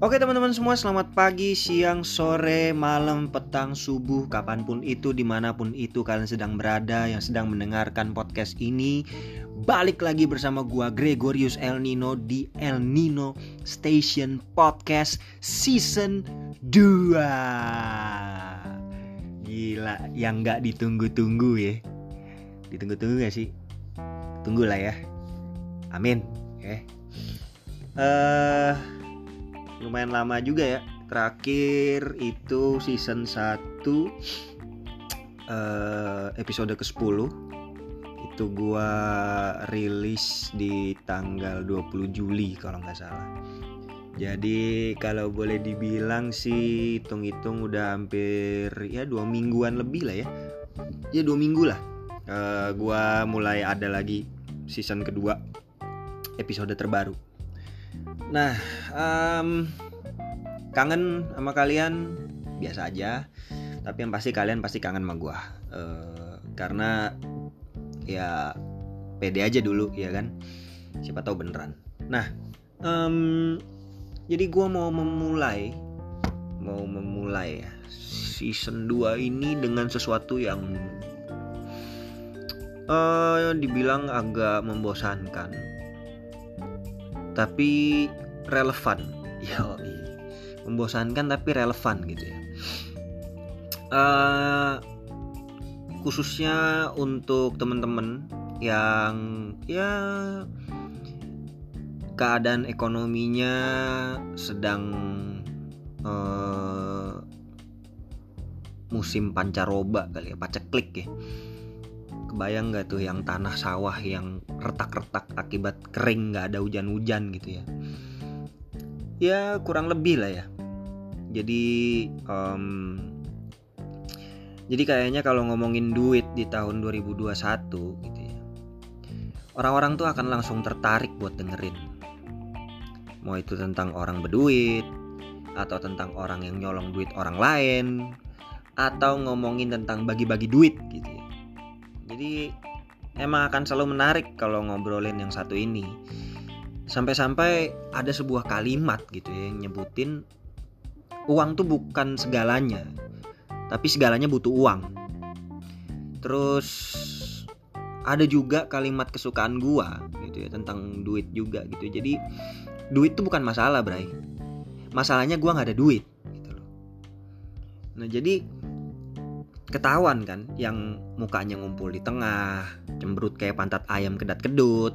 Oke teman-teman semua selamat pagi, siang, sore, malam, petang, subuh, kapan pun itu, di mana pun itu kalian sedang berada yang sedang mendengarkan podcast ini. Balik lagi bersama gua Gregorius El Nino di El Nino Station Podcast Season 2 Gila, yang gak ditunggu-tunggu ya. Ditunggu-tunggu gak sih? Tunggulah ya. Amin Eh uh, lumayan lama juga ya. Terakhir itu season 1 uh, eh, episode ke-10 itu gua rilis di tanggal 20 Juli kalau nggak salah. Jadi kalau boleh dibilang sih hitung-hitung udah hampir ya dua mingguan lebih lah ya. Ya dua minggu lah. Uh, gua mulai ada lagi season kedua episode terbaru Nah, um, kangen sama kalian biasa aja. Tapi yang pasti kalian pasti kangen sama gue. Uh, karena ya pede aja dulu ya kan. Siapa tahu beneran. Nah, um, jadi gue mau memulai mau memulai ya season 2 ini dengan sesuatu yang uh, dibilang agak membosankan tapi relevan. Ya membosankan tapi relevan gitu ya. Uh, khususnya untuk teman-teman yang ya keadaan ekonominya sedang uh, musim pancaroba kali ya paceklik ya kebayang nggak tuh yang tanah sawah yang retak-retak akibat kering nggak ada hujan-hujan gitu ya? Ya kurang lebih lah ya. Jadi um, jadi kayaknya kalau ngomongin duit di tahun 2021 gitu ya orang-orang tuh akan langsung tertarik buat dengerin. Mau itu tentang orang berduit atau tentang orang yang nyolong duit orang lain atau ngomongin tentang bagi-bagi duit gitu ya jadi emang akan selalu menarik kalau ngobrolin yang satu ini. Sampai-sampai ada sebuah kalimat gitu ya yang nyebutin uang tuh bukan segalanya, tapi segalanya butuh uang. Terus ada juga kalimat kesukaan gua gitu ya tentang duit juga gitu. Jadi duit tuh bukan masalah, Bray. Masalahnya gua nggak ada duit gitu loh. Nah, jadi ketahuan kan yang mukanya ngumpul di tengah, cemberut kayak pantat ayam kedat-kedut,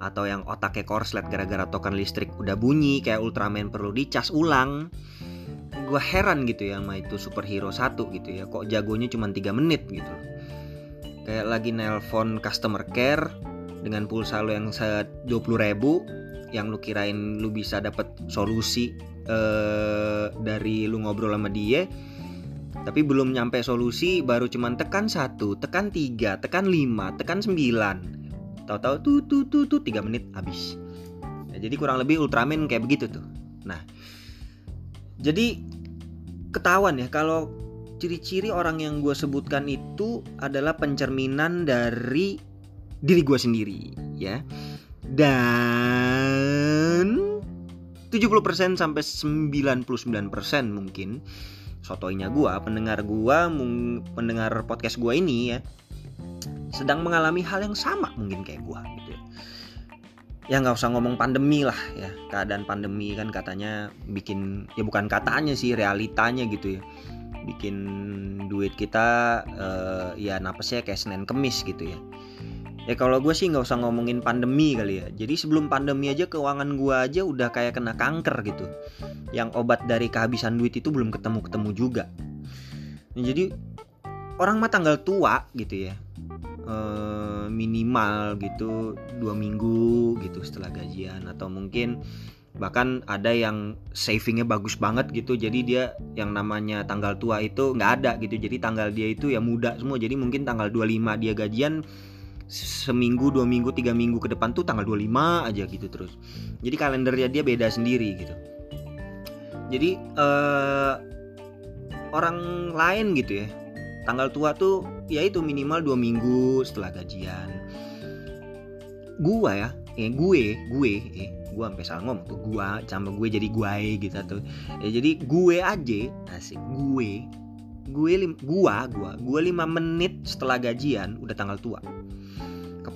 atau yang otaknya korslet gara-gara token listrik udah bunyi kayak Ultraman perlu dicas ulang. Gue heran gitu ya sama itu superhero satu gitu ya, kok jagonya cuma 3 menit gitu. Kayak lagi nelpon customer care dengan pulsa lo yang 20 ribu yang lu kirain lu bisa dapet solusi eh, dari lu ngobrol sama dia tapi belum nyampe solusi baru cuman tekan satu tekan tiga tekan lima tekan sembilan. Tahu-tahu tuh tuh tuh tuh tiga menit habis. Nah, jadi kurang lebih Ultraman kayak begitu tuh. Nah jadi ketahuan ya kalau ciri-ciri orang yang gue sebutkan itu adalah pencerminan dari diri gue sendiri ya. Dan 70% sampai 99% mungkin sotoinya gua, pendengar gua, pendengar podcast gua ini ya sedang mengalami hal yang sama mungkin kayak gua gitu ya. Ya nggak usah ngomong pandemi lah ya. Keadaan pandemi kan katanya bikin ya bukan katanya sih realitanya gitu ya. Bikin duit kita uh, ya napasnya kayak Senin Kemis gitu ya ya kalau gue sih nggak usah ngomongin pandemi kali ya. Jadi sebelum pandemi aja keuangan gue aja udah kayak kena kanker gitu. Yang obat dari kehabisan duit itu belum ketemu ketemu juga. Nah, jadi orang mah tanggal tua gitu ya. E, minimal gitu dua minggu gitu setelah gajian. Atau mungkin bahkan ada yang savingnya bagus banget gitu. Jadi dia yang namanya tanggal tua itu nggak ada gitu. Jadi tanggal dia itu ya muda semua. Jadi mungkin tanggal 25 dia gajian seminggu dua minggu tiga minggu ke depan tuh tanggal 25 aja gitu terus. Jadi kalendernya dia beda sendiri gitu. Jadi uh, orang lain gitu ya tanggal tua tuh ya itu minimal dua minggu setelah gajian. Gua ya eh gue gue eh gue sampai salah ngomong tuh gue sama gue jadi gue gitu tuh. Ya jadi gue aja asik gue gue lim, gua gua gua lima menit setelah gajian udah tanggal tua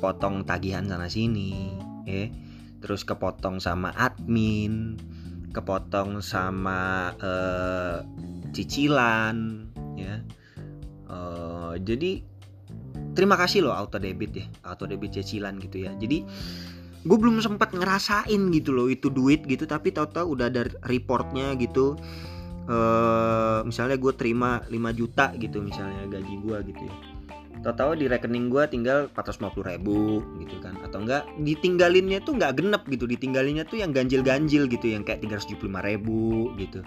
kepotong tagihan sana sini eh terus kepotong sama admin kepotong sama uh, cicilan ya. Uh, jadi terima kasih loh auto debit ya auto debit cicilan gitu ya. Jadi gue belum sempat ngerasain gitu loh itu duit gitu tapi tahu-tahu udah ada reportnya gitu. Uh, misalnya gue terima 5 juta gitu misalnya gaji gue gitu ya tahu-tahu di rekening gue tinggal 450 ribu gitu kan. Atau enggak ditinggalinnya tuh nggak genep gitu. Ditinggalinnya tuh yang ganjil-ganjil gitu yang kayak 375 ribu gitu.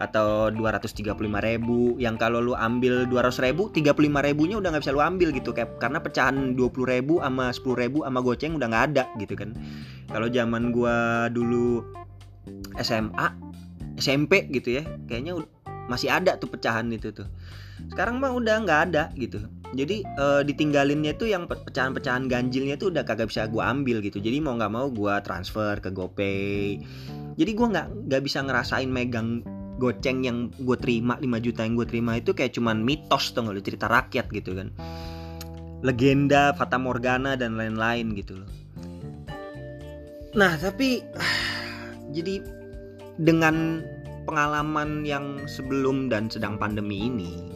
Atau 235 ribu yang kalau lu ambil 200 ribu 35 ribunya udah nggak bisa lu ambil gitu. Kayak karena pecahan 20 ribu sama 10 ribu sama goceng udah nggak ada gitu kan. Kalau zaman gue dulu SMA SMP gitu ya kayaknya masih ada tuh pecahan itu tuh sekarang mah udah nggak ada gitu. Jadi uh, ditinggalinnya tuh yang pecahan-pecahan ganjilnya tuh udah kagak bisa gue ambil gitu. Jadi mau nggak mau gue transfer ke GoPay. Jadi gue nggak nggak bisa ngerasain megang goceng yang gue terima 5 juta yang gue terima itu kayak cuman mitos tuh nggak cerita rakyat gitu kan. Legenda Fata Morgana dan lain-lain gitu loh. Nah tapi jadi dengan pengalaman yang sebelum dan sedang pandemi ini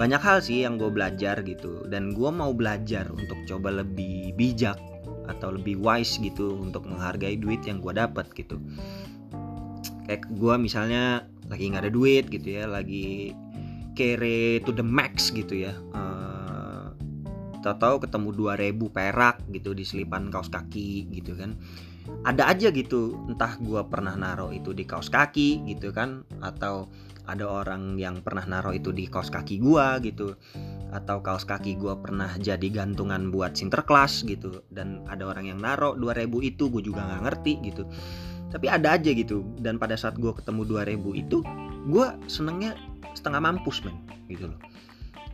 banyak hal sih yang gue belajar gitu. Dan gue mau belajar untuk coba lebih bijak atau lebih wise gitu untuk menghargai duit yang gue dapat gitu. Kayak gue misalnya lagi nggak ada duit gitu ya lagi kere to the max gitu ya. Uh, tahu-tahu ketemu 2000 perak gitu di selipan kaos kaki gitu kan ada aja gitu entah gue pernah naruh itu di kaos kaki gitu kan atau ada orang yang pernah naruh itu di kaos kaki gua gitu atau kaos kaki gua pernah jadi gantungan buat sinterklas gitu dan ada orang yang naruh 2000 itu gue juga nggak ngerti gitu. Tapi ada aja gitu dan pada saat gue ketemu 2000 itu gue senengnya setengah mampus men gitu loh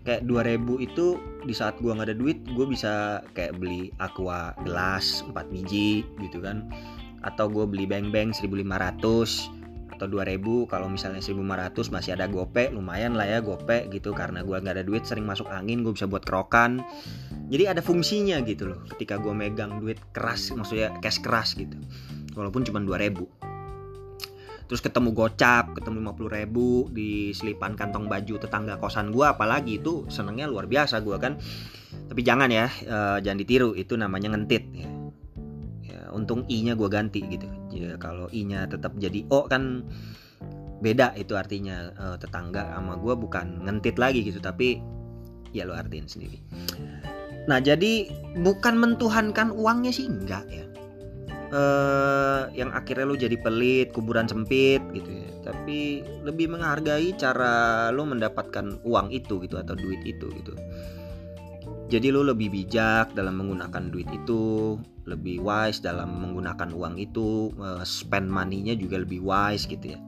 kayak 2000 itu di saat gue nggak ada duit gue bisa kayak beli aqua gelas 4 biji gitu kan. Atau gue beli beng beng 1500 atau 2000 kalau misalnya 1500 masih ada gope lumayan lah ya gope gitu. Karena gue nggak ada duit sering masuk angin gue bisa buat kerokan. Jadi ada fungsinya gitu loh ketika gue megang duit keras maksudnya cash keras gitu. Walaupun cuma 2000 terus ketemu gocap ketemu 50 ribu di selipan kantong baju tetangga kosan gue apalagi itu senengnya luar biasa gue kan. Tapi jangan ya uh, jangan ditiru itu namanya ngentit ya. Untung i-nya gue ganti gitu. Ya, kalau i-nya tetap jadi o kan beda itu artinya uh, tetangga sama gue bukan ngentit lagi gitu tapi ya lo artiin sendiri. Nah jadi bukan mentuhankan uangnya sih enggak ya uh, yang akhirnya lo jadi pelit kuburan sempit gitu ya. Tapi lebih menghargai cara lo mendapatkan uang itu gitu atau duit itu gitu. Jadi lo lebih bijak dalam menggunakan duit itu lebih wise dalam menggunakan uang itu uh, spend money-nya juga lebih wise gitu ya.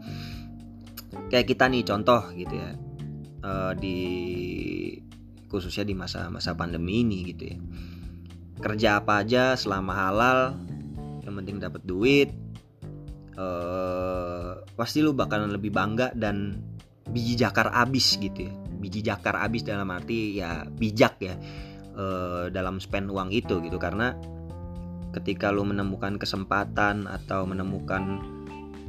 Kayak kita nih contoh gitu ya uh, di khususnya di masa-masa pandemi ini gitu ya. Kerja apa aja selama halal penting dapat duit uh, pasti lu bakalan lebih bangga dan biji jakar abis gitu ya. Biji jakar abis dalam arti ya bijak ya uh, dalam spend uang itu gitu. Karena ketika lo menemukan kesempatan atau menemukan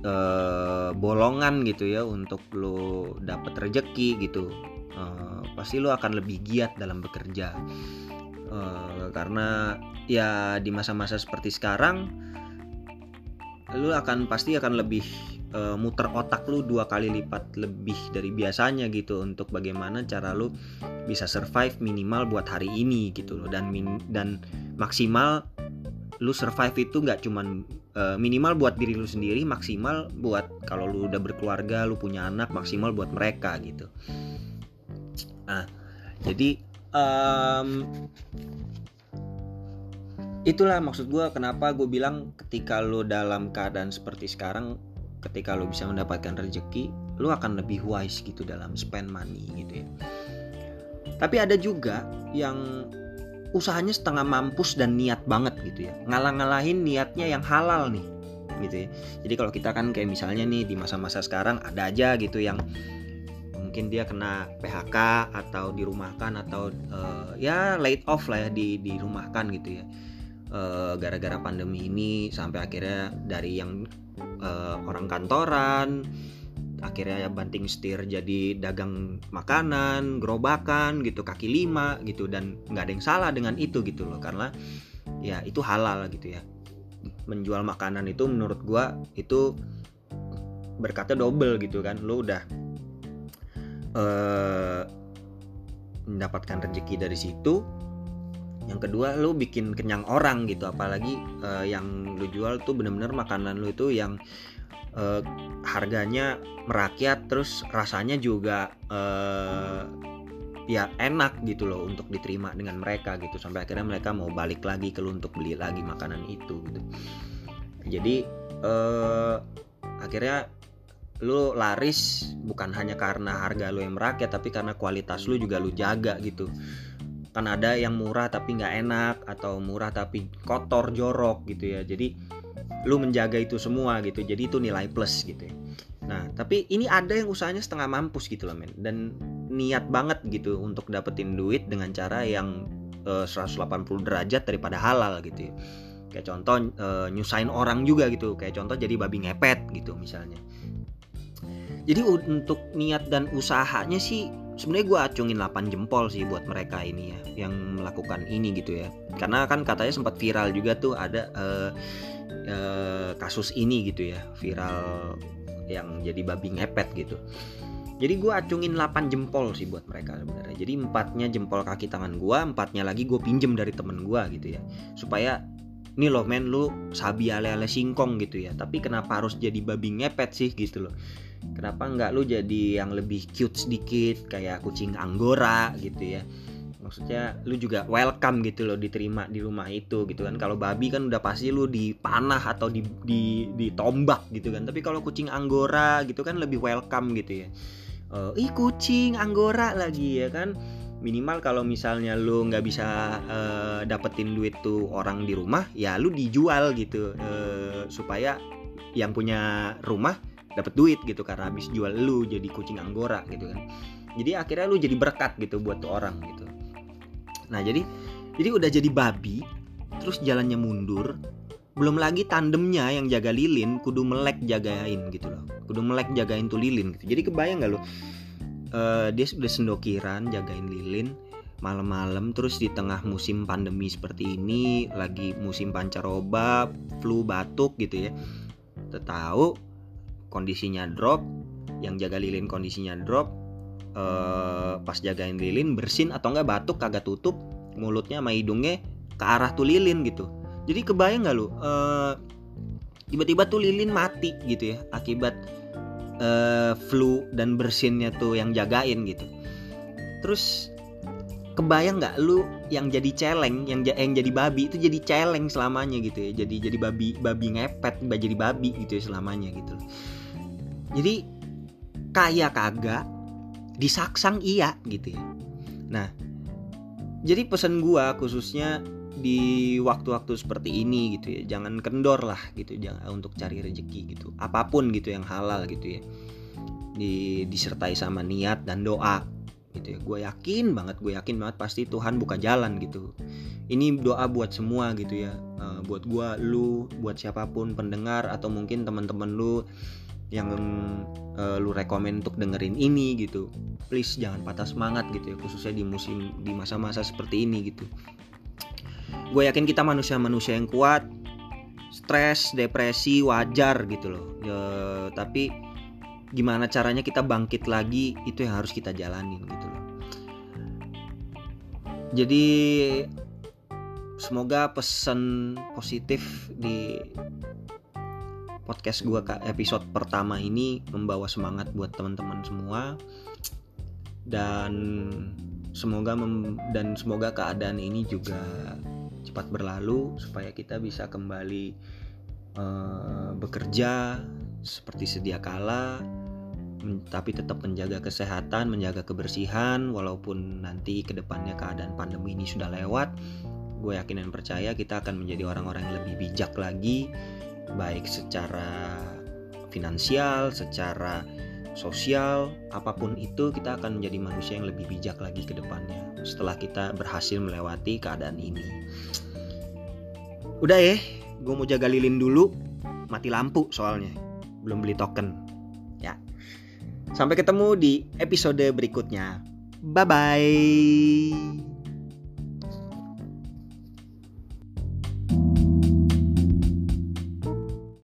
uh, bolongan gitu ya untuk lo dapet rejeki gitu uh, pasti lo akan lebih giat dalam bekerja uh, karena ya di masa-masa seperti sekarang lo akan pasti akan lebih uh, muter otak lu dua kali lipat lebih dari biasanya gitu untuk bagaimana cara lu bisa survive minimal buat hari ini gitu loh. Dan min dan maksimal lu survive itu nggak cuman uh, minimal buat diri lu sendiri maksimal buat kalau lu udah berkeluarga lu punya anak maksimal buat mereka gitu. Nah jadi um, itulah maksud gue kenapa gue bilang ketika lo dalam keadaan seperti sekarang ketika lo bisa mendapatkan rezeki lo akan lebih wise gitu dalam spend money gitu ya. Tapi ada juga yang usahanya setengah mampus dan niat banget gitu ya. Ngalah-ngalahin niatnya yang halal nih gitu ya. Jadi kalau kita kan kayak misalnya nih di masa-masa sekarang ada aja gitu yang mungkin dia kena PHK atau dirumahkan atau uh, ya laid off lah ya di dirumahkan gitu ya. Uh, gara-gara pandemi ini sampai akhirnya dari yang uh, orang kantoran akhirnya ya banting setir jadi dagang makanan gerobakan gitu kaki lima gitu dan nggak ada yang salah dengan itu gitu loh. Karena ya itu halal gitu ya. Menjual makanan itu menurut gua itu berkatnya double gitu kan. Lo udah uh, mendapatkan rezeki dari situ. Yang kedua lu bikin kenyang orang gitu. Apalagi uh, yang lu jual tuh bener-bener makanan lu itu yang uh, harganya merakyat terus rasanya juga uh, ya enak gitu loh untuk diterima dengan mereka gitu. Sampai akhirnya mereka mau balik lagi ke lu untuk beli lagi makanan itu gitu. Jadi uh, akhirnya lu laris bukan hanya karena harga lu yang merakyat tapi karena kualitas lu juga lu jaga gitu. Kan ada yang murah tapi nggak enak atau murah tapi kotor jorok gitu ya. Jadi lu menjaga itu semua gitu. Jadi itu nilai plus gitu ya. nah tapi ini ada yang usahanya setengah mampus gitu loh men. Dan niat banget gitu untuk dapetin duit dengan cara yang eh, 180 derajat daripada halal gitu ya. Kayak contoh uh, nyusahin orang juga gitu. Kayak contoh jadi babi ngepet gitu misalnya jadi untuk niat dan usahanya sih sebenarnya gue acungin 8 jempol sih buat mereka ini ya yang melakukan ini gitu ya. Karena kan katanya sempat viral juga tuh ada uh, Eh, kasus ini gitu ya viral yang jadi babi ngepet gitu. Jadi gue acungin 8 jempol sih buat mereka sebenarnya. Jadi empatnya jempol kaki tangan gue empatnya lagi gue pinjem dari temen gue gitu ya. Supaya ini loh men lu sabi ale-ale singkong gitu ya. Tapi kenapa harus jadi babi ngepet sih gitu loh kenapa nggak lu jadi yang lebih cute sedikit kayak kucing anggora gitu ya? Maksudnya lu juga welcome gitu loh diterima di rumah itu gitu kan. Kalau babi kan udah pasti lu dipanah atau di di ditombak gitu kan. Tapi kalau kucing anggora gitu kan lebih welcome gitu ya. Uh, ih kucing anggora lagi ya kan. Minimal kalau misalnya lu nggak bisa uh, dapetin duit tuh orang di rumah ya lu dijual gitu uh, supaya yang punya rumah dapat duit gitu karena habis jual lu jadi kucing anggora gitu kan. Jadi akhirnya lu jadi berkat gitu buat tuh orang gitu. Nah jadi jadi udah jadi babi terus jalannya mundur belum lagi tandemnya yang jaga lilin kudu melek jagain gitu loh. Kudu melek jagain tuh lilin gitu. Jadi kebayang gak lo uh, dia sudah sendokiran jagain lilin malam-malam terus di tengah musim pandemi seperti ini lagi musim pancaroba flu batuk gitu ya. Tahu kondisinya drop yang jaga lilin kondisinya drop uh, pas jagain lilin bersin atau enggak batuk kagak tutup mulutnya sama hidungnya ke arah tuh lilin gitu. Jadi kebayang nggak lu uh, tiba-tiba tuh lilin mati gitu ya akibat uh, flu dan bersinnya tuh yang jagain gitu. Terus kebayang nggak lu yang jadi celeng yang yang jadi babi itu jadi celeng selamanya gitu ya jadi jadi babi babi ngepet jadi babi gitu ya selamanya gitu jadi kaya kagak disaksang iya gitu ya. Nah jadi pesan gua khususnya di waktu-waktu seperti ini gitu ya jangan kendor lah gitu jangan untuk cari rezeki gitu. Apa pun gitu yang halal gitu ya. Di, disertai sama niat dan doa gitu ya. Gue yakin banget gue yakin banget pasti Tuhan buka jalan gitu. Ini doa buat semua gitu ya. Uh, buat gue lu buat siapa pun pendengar atau mungkin teman-teman lu yang uh, lu rekomend untuk dengerin ini gitu. Please jangan patah semangat gitu ya khususnya di musim di masa-masa seperti ini gitu. Gue yakin kita manusia-manusia yang kuat stres depresi wajar gitu loh. Ya, tapi gimana caranya kita bangkit lagi itu yang harus kita jalanin gitu loh. Jadi semoga pesan positif di podcast gue ke episode pertama ini membawa semangat buat teman-teman semua. Dan semoga mem dan semoga keadaan ini juga cepat berlalu supaya kita bisa kembali uh, bekerja seperti sedia kala tapi tetap menjaga kesehatan, menjaga kebersihan, walaupun nanti ke depannya keadaan pandemi ini sudah lewat, gue yakin dan percaya kita akan menjadi orang-orang yang lebih bijak lagi, baik secara finansial, secara sosial, apa pun itu kita akan menjadi manusia yang lebih bijak lagi ke depannya setelah kita berhasil melewati keadaan ini. Udah ya, gue mau jaga lilin dulu, mati lampu soalnya, belum beli token. Ya, sampai ketemu di episode berikutnya. Bye bye.